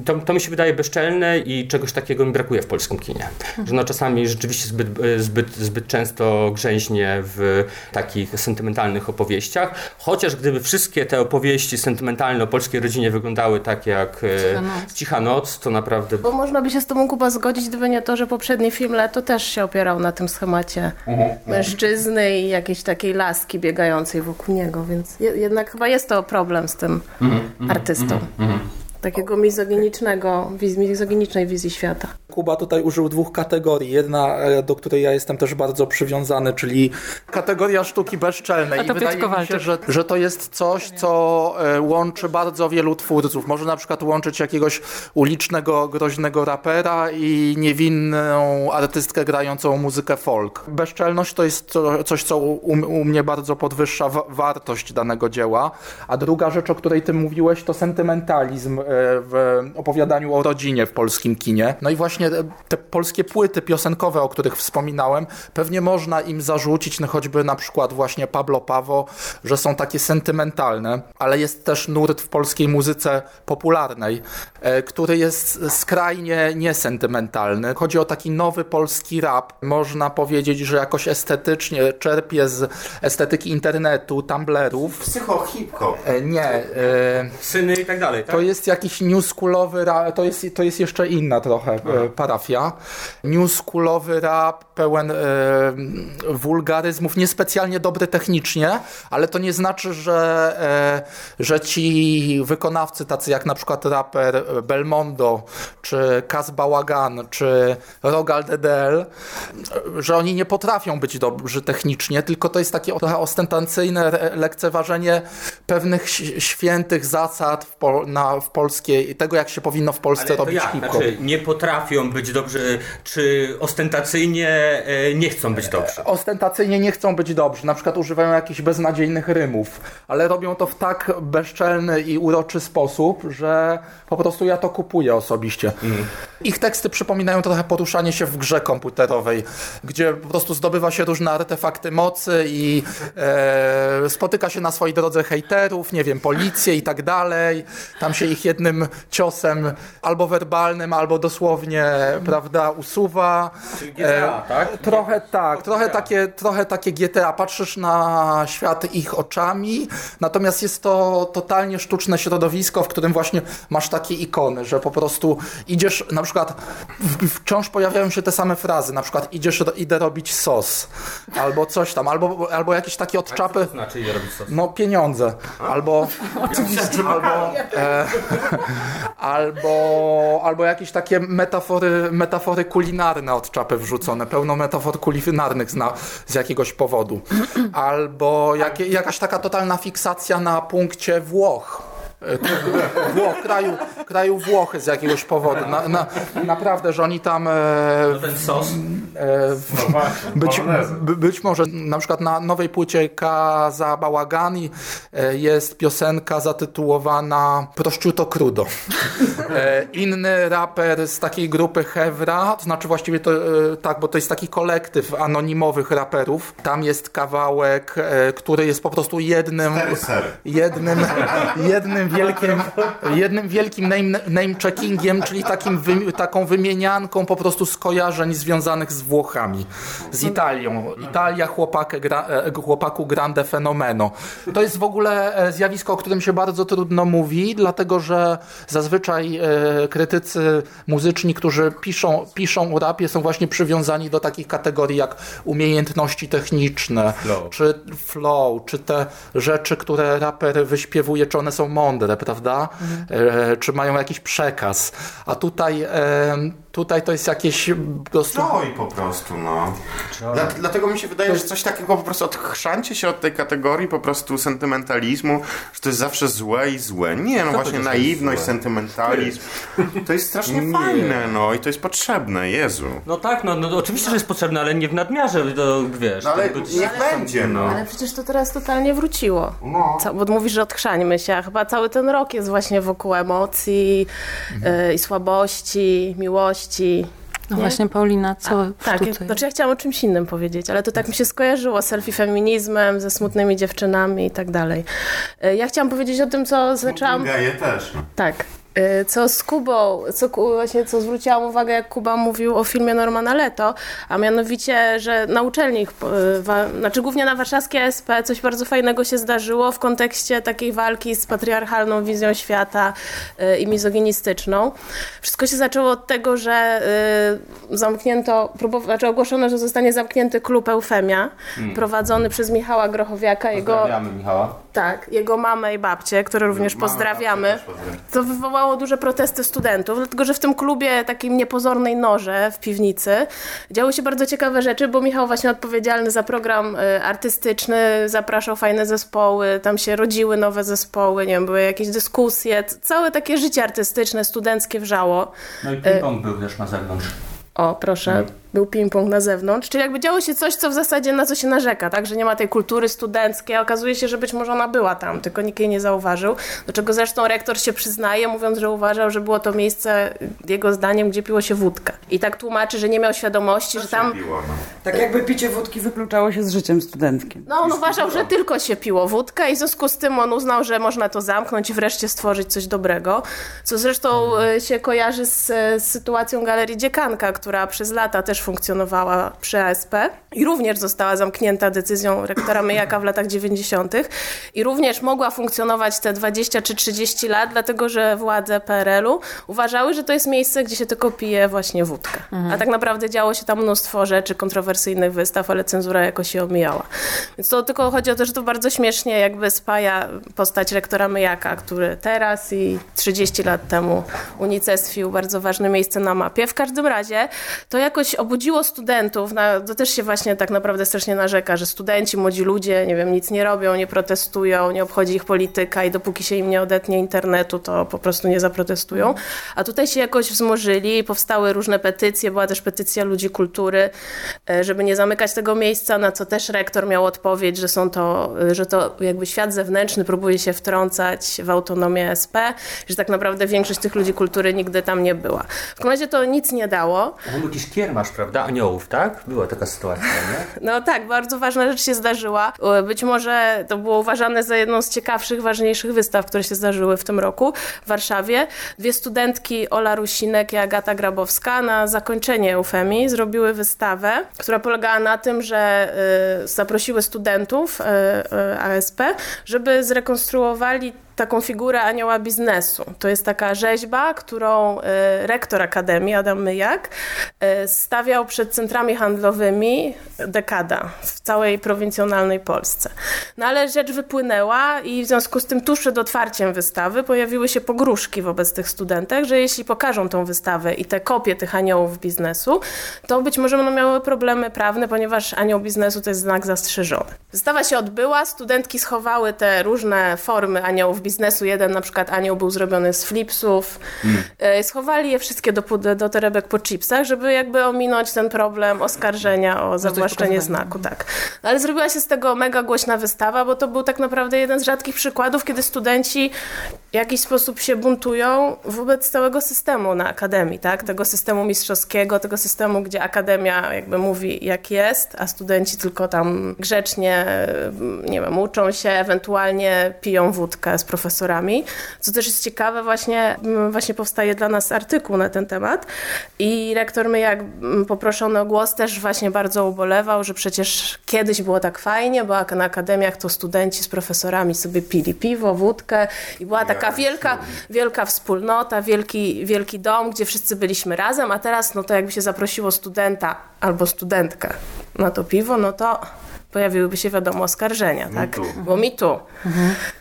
To, to mi się wydaje bezczelne i czegoś takiego mi brakuje w polskim kinie. Że no czasami rzeczywiście zbyt, zbyt, zbyt często grzęźnie w takich sentymentalnych opowieściach, chociaż gdyby wszystkie te opowieści sentymentalne o polskiej rodzinie wyglądały tak jak Cicha Noc, Cicha Noc to naprawdę... Bo można by się z tobą Kuba zgodzić, gdyby nie to, że poprzedni film Leto też się opierał na tym schemacie mhm. mężczyzny i jakiejś takiej laski biegającej wokół niego, więc jednak chyba jest to problem z tym mhm, mhm, artystą takiego mizoginicznego, mizoginicznej wizji świata. Kuba tutaj użył dwóch kategorii. Jedna, e, do której ja jestem też bardzo przywiązany, czyli kategoria sztuki bezczelnej. I wydaje mi się, że, że to jest coś, co e, łączy bardzo wielu twórców. Może na przykład łączyć jakiegoś ulicznego, groźnego rapera i niewinną artystkę grającą muzykę folk. Bezczelność to jest coś, co u, u mnie bardzo podwyższa wartość danego dzieła. A druga rzecz, o której ty mówiłeś, to sentymentalizm e, w opowiadaniu o rodzinie w polskim kinie. No i właśnie te polskie płyty piosenkowe, o których wspominałem, pewnie można im zarzucić, no choćby na przykład właśnie Pablo Pawo, że są takie sentymentalne, ale jest też nurt w polskiej muzyce popularnej, e, który jest skrajnie niesentymentalny. Chodzi o taki nowy polski rap. Można powiedzieć, że jakoś estetycznie czerpie z estetyki internetu, tumblerów. Psycho-hip-hop. E, nie. E, Syny i tak dalej, tak? To jest jakiś newschoolowy rap, to jest, to jest jeszcze inna trochę Aha. parafia. Newschoolowy rap, pełen e, wulgaryzmów, niespecjalnie dobry technicznie, ale to nie znaczy, że, e, że ci wykonawcy, tacy jak na przykład raper Belmondo, czy Kaz Bałagan, czy Rogal DDL, że oni nie potrafią być dobrzy technicznie, tylko to jest takie trochę ostentacyjne lekceważenie pewnych świętych zasad w, po, na, w polskiej, tego jak się powinno w Polsce Ale robić hip-hop. Znaczy, nie potrafią być dobrzy, czy ostentacyjnie e, nie chcą być dobrzy? Ostentacyjnie nie chcą być dobrzy, na przykład używają jakichś beznadziejnych rymów, ale robią to w tak bezczelny i uroczy sposób, że po prostu ja to kupuję osobiście. Mm. Ich teksty przypominają trochę poruszanie się w grze komputerowej, gdzie po prostu zdobywa się różne artefakty mocy i e, spotyka się na swojej drodze hejterów, nie wiem, policję i tak dalej. Tam się ich jednym ciosem albo werbalnym, albo dosłownie, prawda, usuwa. Czyli GTA, e, tak? Trochę tak, trochę takie, trochę takie GTA. Patrzysz na świat ich oczami, natomiast jest to totalnie sztuczne środowisko, w którym właśnie masz takie ikony, że po prostu idziesz, na przykład wciąż pojawiają się te same frazy, na przykład idziesz, idę robić sos, albo coś tam, albo, albo jakieś takie odczapy. Co to znaczy idę robić sos? No pieniądze, albo... Oczywiście. Albo, e, <laughs> albo, albo jakieś takie metafory, metafory kulinarne od czapy wrzucone, pełno metafor kulinarnych z, z jakiegoś powodu. Albo jak, jakaś taka totalna fiksacja na punkcie Włoch Włoch, kraju, kraju Włochy z jakiegoś powodu. Na, na, naprawdę, że oni tam... E, no ten sos? E, no być, być może na przykład na nowej płycie Kaza Bałagani e, jest piosenka zatytułowana Prosciutto Crudo. E, inny raper z takiej grupy Hevra, to znaczy właściwie to e, tak, bo to jest taki kolektyw anonimowych raperów. Tam jest kawałek, e, który jest po prostu jednym jednym, jednym wielkim, jednym wielkim name, name checkingiem, czyli takim wy, taką wymienianką po prostu skojarzeń związanych z Włochami, z Italią. Italia chłopak, gra, e, chłopaku grande fenomeno. To jest w ogóle e, zjawisko, o którym się bardzo trudno mówi, dlatego że zazwyczaj e, krytycy muzyczni, którzy piszą, piszą o rapie są właśnie przywiązani do takich kategorii jak umiejętności techniczne, flow. czy flow, czy te rzeczy, które raper wyśpiewuje, czy one są mądre mądre, prawda? E, czy mają jakiś przekaz. A tutaj, e, tutaj to jest jakieś prostu... Troj po prostu, no. Dla, dlatego mi się wydaje, że coś takiego po prostu odchrzancie się od tej kategorii po prostu sentymentalizmu, że to jest zawsze złe i złe. Nie, no właśnie naiwność, sentymentalizm. To jest strasznie fajne, no i to jest potrzebne, Jezu. No tak, no, no oczywiście, że jest potrzebne, ale nie w nadmiarze, to wiesz. No ale to niech będzie, no. Ale przecież to teraz totalnie wróciło. No. Ca- bo mówisz, że odchrzańmy się, a chyba cały ten rok jest właśnie wokół emocji y, i słabości, miłości. No właśnie, Paulina, co w Tak, jest? znaczy ja chciałam o czymś innym powiedzieć, ale to tak mi się skojarzyło z selfie-feminizmem, ze smutnymi dziewczynami i tak dalej. Y, Ja chciałam powiedzieć o tym, co zaczęłam... Geje też, no. Tak. Y, Co z Kubą, co, właśnie, co zwróciłam uwagę, jak Kuba mówił o filmie Normana Leto, a mianowicie, że na uczelni, y, wa, znaczy głównie na warszawskiej ASP, coś bardzo fajnego się zdarzyło w kontekście takiej walki z patriarchalną wizją świata y, i mizoginistyczną. Wszystko się zaczęło od tego, że zamknięto, próbow- znaczy ogłoszono, że zostanie zamknięty klub Eufemia, prowadzony przez Michała Grochowiaka, jego, Pozdrawiamy Michała. tak, jego mamę i babcię, które również pozdrawiamy. To wywołało duże protesty studentów, dlatego że w tym klubie takim niepozornej noże w piwnicy działy się bardzo ciekawe rzeczy, bo Michał właśnie odpowiedzialny za program y, artystyczny, zapraszał fajne zespoły, tam się rodziły nowe zespoły, nie wiem, były jakieś dyskusje, całe takie życie artystyczne, studenckie wrzało. No i ping-pong był też na zewnątrz. O, proszę, był ping-pong na zewnątrz. Czyli jakby działo się coś, co w zasadzie na co się narzeka, tak? Że nie ma tej kultury studenckiej. a Okazuje się, że być może ona była tam, tylko nikt jej nie zauważył. Do czego zresztą rektor się przyznaje, mówiąc, że uważał, że było to miejsce, jego zdaniem, gdzie piło się wódkę. I tak tłumaczy, że nie miał świadomości, że tam... Piło, no. Tak jakby picie wódki wykluczało się z życiem studenckim. No, on uważał, że tylko się piło wódkę i w związku z tym on uznał, że można to zamknąć i wreszcie stworzyć coś dobrego. Co zresztą e, się kojarzy z, e, z sytuacją Galerii Dziekanka, która przez lata też funkcjonowała przy ASP i również została zamknięta decyzją rektora Myjaka w latach 90. i również mogła funkcjonować te 20 czy 30 lat, dlatego że władze PRL-u uważały, że to jest miejsce, gdzie się tylko pije właśnie wódkę. A tak naprawdę działo się tam mnóstwo rzeczy, kontrowersyjnych wystaw, ale cenzura jakoś się omijała. Więc to tylko chodzi o to, że to bardzo śmiesznie jakby spaja postać rektora Myjaka, który teraz i 30 lat temu unicestwił bardzo ważne miejsce na mapie. W każdym razie to jakoś obudziło studentów, na, to też się właśnie tak naprawdę strasznie narzeka, że studenci, młodzi ludzie, nie wiem, nic nie robią, nie protestują, nie obchodzi ich polityka i dopóki się im nie odetnie internetu, to po prostu nie zaprotestują. A tutaj się jakoś wzmożyli, powstały różne petycje, była też petycja ludzi kultury, e, żeby nie zamykać tego miejsca, na co też rektor miał odpowiedź, że są to, że to jakby świat zewnętrzny próbuje się wtrącać w autonomię SP, że tak naprawdę większość tych ludzi kultury nigdy tam nie była. W każdym razie to nic nie dało. On był jakiś kiermasz, prawda? Aniołów, tak? Była taka sytuacja, nie? <laughs> No tak, bardzo ważna rzecz się zdarzyła. E, Być może to było uważane za jedną z ciekawszych, ważniejszych wystaw, które się zdarzyły w tym roku w Warszawie. Dwie studentki, Ola Rusinek i Agata Grabowska, na zakończenie Eufemii zrobiły wystawę, która polegała na tym, że y, zaprosiły studentów y, ASP, żeby zrekonstruowali taką figurę anioła biznesu. To jest taka rzeźba, którą y, rektor Akademii, Adam Myjak, y, stawiał przed centrami handlowymi dekada w całej prowincjonalnej Polsce. No ale rzecz wypłynęła i w związku z tym tuż przed otwarciem wystawy pojawiły się pogróżki wobec tych studentek, że jeśli pokażą tą wystawę i te kopie tych aniołów biznesu, to być może będą miały problemy prawne, ponieważ anioł biznesu to jest znak zastrzeżony. Wystawa się odbyła, studentki schowały te różne formy aniołów biznesu. Jeden na przykład anioł był zrobiony z flipsów. E, Schowali je wszystkie do, do torebek po chipsach, żeby jakby ominąć ten problem oskarżenia o zawłaszczenie znaku. Tak. No, ale zrobiła się z tego mega głośna wystawa, bo to był tak naprawdę jeden z rzadkich przykładów, kiedy studenci w jakiś sposób się buntują wobec całego systemu na akademii, tak? Tego systemu mistrzowskiego, tego systemu, gdzie akademia jakby mówi jak jest, a studenci tylko tam grzecznie, nie wiem, uczą się, ewentualnie piją wódkę z profesorami. Co też jest ciekawe, właśnie, właśnie powstaje dla nas artykuł na ten temat i rektor my jak poproszony o głos też właśnie bardzo ubolewał, że przecież kiedyś było tak fajnie, bo na akademiach to studenci z profesorami sobie pili piwo, wódkę i była taka wielka, wielka wspólnota, wielki, wielki dom, gdzie wszyscy byliśmy razem, a teraz no to jakby się zaprosiło studenta albo studentkę na to piwo, no to pojawiłyby się wiadomo oskarżenia, tak? Bo mi tu.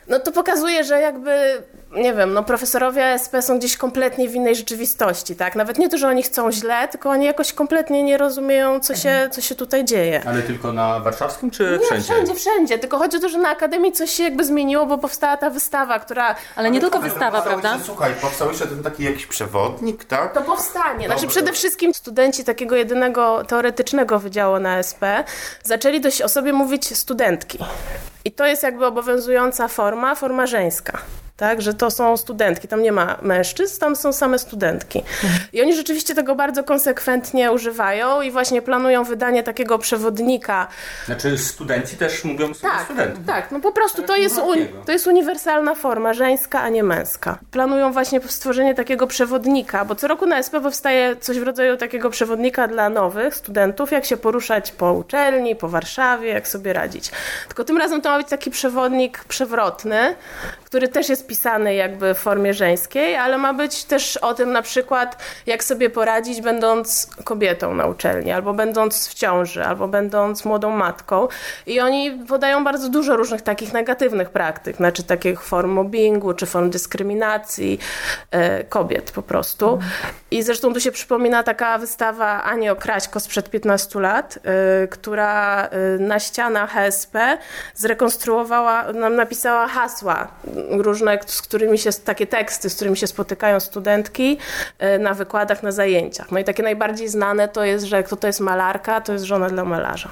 No to pokazuje, że jakby nie wiem, no profesorowie SP są gdzieś kompletnie w innej rzeczywistości, tak? Nawet nie to, że oni chcą źle, tylko oni jakoś kompletnie nie rozumieją, co się, co się tutaj dzieje. Ale tylko na warszawskim czy Nie, wszędzie? wszędzie, wszędzie. Tylko chodzi o to, że na Akademii coś się jakby zmieniło, bo powstała ta wystawa, która Ale nie tylko Ale wystawa, powstał prawda? jeszcze- Słuchaj, powstał jeszcze ten taki jakiś przewodnik, tak? To powstanie. Znaczy przede wszystkim studenci takiego jedynego teoretycznego wydziału na SP zaczęli dość o sobie mówić studentki. I to jest jakby obowiązująca forma, forma żeńska. Tak, że to są studentki, tam nie ma mężczyzn, tam są same studentki. I oni rzeczywiście tego bardzo konsekwentnie używają i właśnie planują wydanie takiego przewodnika Znaczy studenci też mówią sobie tak, studentów. tak, no po prostu to jest, uni- to jest uniwersalna forma, żeńska, a nie męska. Planują właśnie stworzenie takiego przewodnika, bo co roku na SP powstaje coś w rodzaju takiego przewodnika dla nowych studentów, jak się poruszać po uczelni, po Warszawie, jak sobie radzić. Tylko tym razem to ma być taki przewodnik przewrotny, który też jest pisany jakby w formie żeńskiej, ale ma być też o tym na przykład, jak sobie poradzić będąc kobietą na uczelni, albo będąc w ciąży, albo będąc młodą matką. I oni podają bardzo dużo różnych takich negatywnych praktyk, znaczy takich form mobbingu, czy form dyskryminacji e, kobiet po prostu. I zresztą tu się przypomina taka wystawa Ani Okraśko sprzed 15 lat, e, która e, na ścianach HSP zrekonstruowała, nam napisała hasła różne, z którymi się, takie teksty, z którymi się spotykają studentki e, na wykładach, na zajęciach. No i takie najbardziej znane to jest, że kto to jest malarka, to jest żona dla malarza.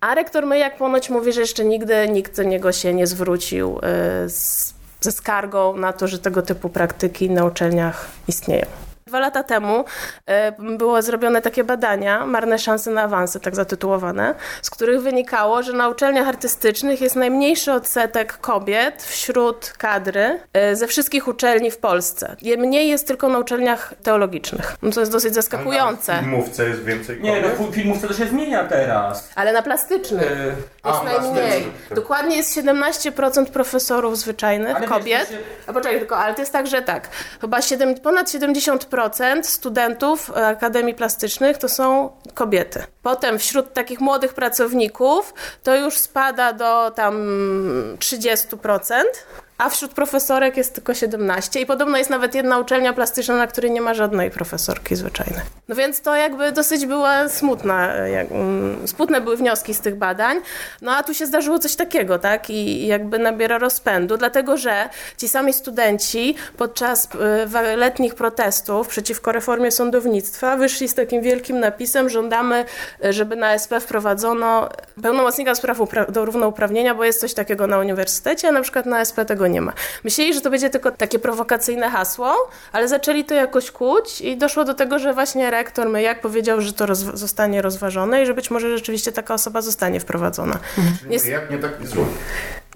A rektor Myjak ponoć mówi, że jeszcze nigdy nikt do niego się nie zwrócił e, z, ze skargą na to, że tego typu praktyki na uczelniach istnieją. Dwa lata temu e, było zrobione takie badania, marne szanse na awanse, tak zatytułowane, z których wynikało, że na uczelniach artystycznych jest najmniejszy odsetek kobiet wśród kadry e, ze wszystkich uczelni w Polsce. Je mniej jest tylko na uczelniach teologicznych. No to jest dosyć zaskakujące. W filmówce jest więcej Nie, no kobiet? w filmówce to się zmienia teraz. Ale na plastycznych. E, Jest A, najmniej. Dokładnie jest 17% profesorów zwyczajnych, Ale kobiet. się- A poczekaj, tylko, ale to jest tak, że tak. Chyba 7, ponad 70% studentów Akademii Plastycznych to są kobiety. Potem wśród takich młodych pracowników to już spada do tam 30%. A wśród profesorek jest tylko 17 i podobno jest nawet jedna uczelnia plastyczna, na której nie ma żadnej profesorki zwyczajnej. No więc to jakby dosyć była smutna, e, jak, mm, smutne były wnioski z tych badań. No a tu się zdarzyło coś takiego, tak? I jakby nabiera rozpędu, dlatego że ci sami studenci podczas e, letnich protestów przeciwko reformie sądownictwa wyszli z takim wielkim napisem, żądamy, e, żeby na SP wprowadzono pełnomocnika spraw do równouprawnienia, bo jest coś takiego na uniwersytecie, a na przykład na SP tego nie ma. Myśleli, że to będzie tylko takie prowokacyjne hasło, ale zaczęli to jakoś kuć i doszło do tego, że właśnie rektor Myjak powiedział, że to roz zostanie rozważone i że być może rzeczywiście taka osoba zostanie wprowadzona. Jest, Jak nie taki zły.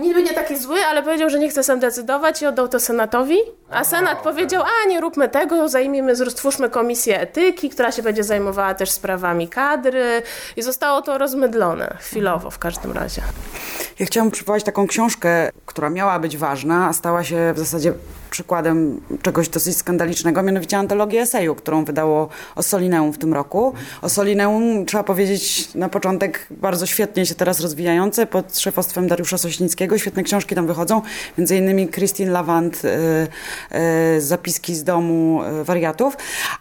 Niby nie taki zły, ale powiedział, że nie chce sam decydować i oddał to Senatowi, a Senat powiedział, a nie róbmy tego, zajmijmy, stwórzmy komisję etyki, która się będzie zajmowała też sprawami kadry i zostało to rozmydlone, chwilowo w każdym razie. Ja chciałam przywołać taką książkę, która miała być ważna, a stała się w zasadzie przykładem czegoś dosyć skandalicznego, mianowicie antologię eseju, którą wydało Ossolineum w tym roku. Ossolineum, trzeba powiedzieć na początek, bardzo świetnie się teraz rozwijające pod szefostwem Dariusza Sośnickiego. Świetne książki tam wychodzą, między innymi Christine Lavant, y, y, Zapiski z domu y, wariatów.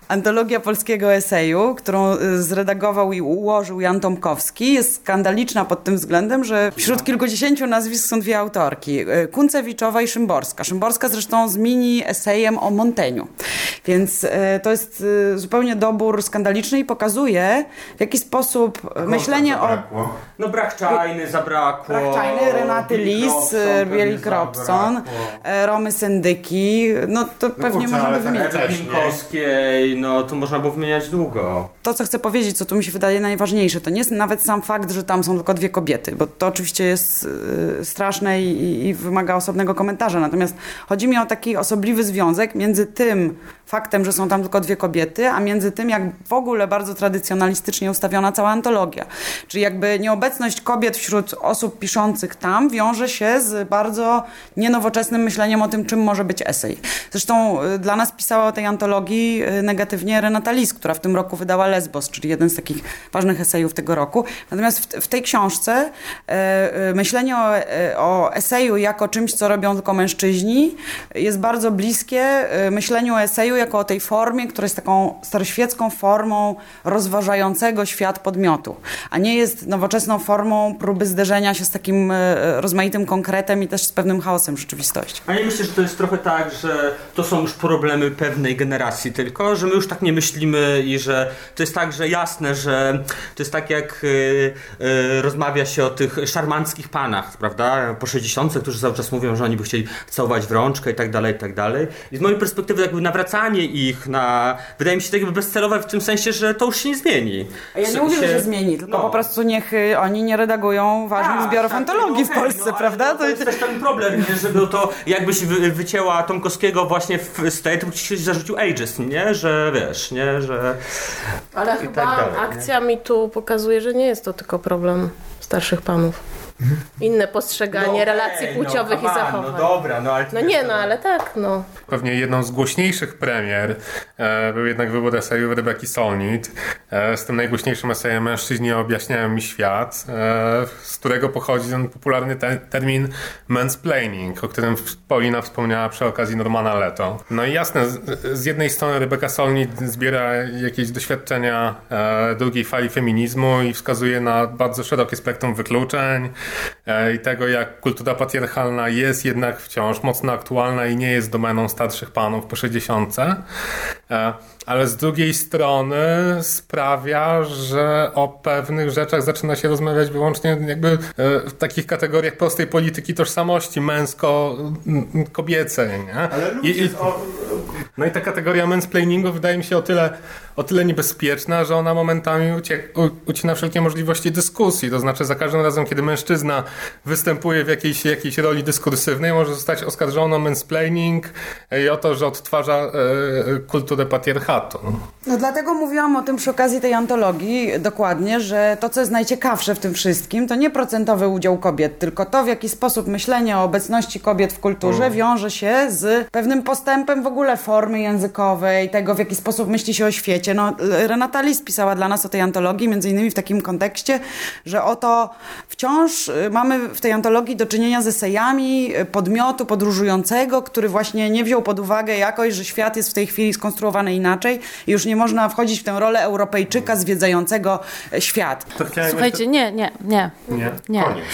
Antologia polskiego eseju, którą zredagował i ułożył Jan Tomkowski, jest skandaliczna pod tym względem, że wśród kilkudziesięciu nazwisk są dwie autorki. Kuncewiczowa i Szymborska. Szymborska zresztą z mini esejem o Montaign'u. Więc to jest zupełnie dobór skandaliczny i pokazuje, w jaki sposób myślenie o. No brak czajny zabrakło. Czajny, Renaty Bill Lis, Robson Bieli Kropson, Romy Syndyki, no to pewnie kurczę, można by tak nie? Pinkowskiej, no to można było wymieniać długo. To, co chcę powiedzieć, co tu mi się wydaje najważniejsze, to nie jest nawet sam fakt, że tam są tylko dwie kobiety, bo to oczywiście jest y, straszne i, i wymaga osobnego komentarza. Natomiast chodzi mi o taki osobliwy związek między tym faktem, faktem, że są tam tylko dwie kobiety, a między tym, jak w ogóle bardzo tradycjonalistycznie ustawiona cała antologia. Czyli jakby nieobecność kobiet wśród osób piszących tam wiąże się z bardzo nienowoczesnym myśleniem o tym, czym może być esej. Zresztą y, dla nas pisała o tej antologii y, negatywnie Renata Lis, która w tym roku wydała Lesbos, czyli jeden z takich ważnych esejów tego roku. Natomiast w, w tej książce y, myślenie o, o eseju jako czymś, co robią tylko mężczyźni, jest bardzo bliskie myśleniu o eseju jako o tej formie, która jest taką staroświecką formą rozważającego świat podmiotu, a nie jest nowoczesną formą próby zderzenia się z takim rozmaitym konkretem i też z pewnym chaosem rzeczywistości. A ja myślę, że to jest trochę tak, że to są już problemy pewnej generacji tylko, że my już tak nie myślimy i że to jest tak, że jasne, że to jest tak jak yy, yy, rozmawia się o tych szarmanckich panach, prawda, po 60 którzy cały czas mówią, że oni by chcieli całować w rączkę i tak dalej, i tak dalej. I z mojej perspektywy jakby nawracanie ich na, wydaje mi się tak jakby bezcelowe w tym sensie, że to już się nie zmieni. Ja nie mówię, że się zmieni, tylko no. po prostu niech y, oni nie redagują ważnych tak, zbiorów tak, antologii no, w Polsce, no, prawda? To, to jest też ten problem, nie? żeby to jakbyś wy, wycięła Tomkowskiego właśnie w State, to ci zarzucił ageism, nie? Że wiesz, nie? Że... Ale chyba tak dalej, akcja mi tu pokazuje, że nie jest to tylko problem starszych panów inne postrzeganie no, relacji płciowych no, i zachowań. No dobra, no ale... No nie, no ale tak, no. Pewnie jedną z głośniejszych premier e, był jednak wybór eseju Rebeki Solnit. E, z tym najgłośniejszym esejem Mężczyźni objaśniają mi świat, e, z którego pochodzi ten popularny te termin mansplaining, o którym Paulina wspomniała przy okazji Normana Leto. No i jasne, z, z jednej strony Rebeka Solnit zbiera jakieś doświadczenia e, drugiej fali feminizmu i wskazuje na bardzo szerokie spektrum wykluczeń, i tego, jak kultura patriarchalna jest jednak wciąż mocno aktualna i nie jest domeną starszych panów po 60 ale z drugiej strony sprawia, że o pewnych rzeczach zaczyna się rozmawiać wyłącznie jakby e, w takich kategoriach prostej polityki tożsamości męsko-kobiecej. Ale ludzie I, No i ta kategoria mansplainingu wydaje mi się o tyle, o tyle niebezpieczna, że ona momentami uciek, ucina wszelkie możliwości dyskusji. To znaczy za każdym razem, kiedy mężczyzna występuje w jakiejś, jakiejś roli dyskursywnej, może zostać oskarżony o mansplaining i o to, że odtwarza e, kulturę patriarchalną no dlatego mówiłam o tym przy okazji tej antologii dokładnie, że to, co jest najciekawsze w tym wszystkim, to nie procentowy udział kobiet, tylko to, w jaki sposób myślenie o obecności kobiet w kulturze mm. wiąże się z pewnym postępem w ogóle formy językowej, tego, w jaki sposób myśli się o świecie. No, Renata Lis pisała dla nas o tej antologii, między innymi w takim kontekście, że oto wciąż y, mamy w tej antologii do czynienia z esejami podmiotu podróżującego, który właśnie nie wziął pod uwagę jakoś, że świat jest w tej chwili skonstruowany inaczej, inaczej i już nie można wchodzić w tę rolę Europejczyka zwiedzającego świat. Słuchajcie, nie, nie, nie. Nie? nie. Koniec.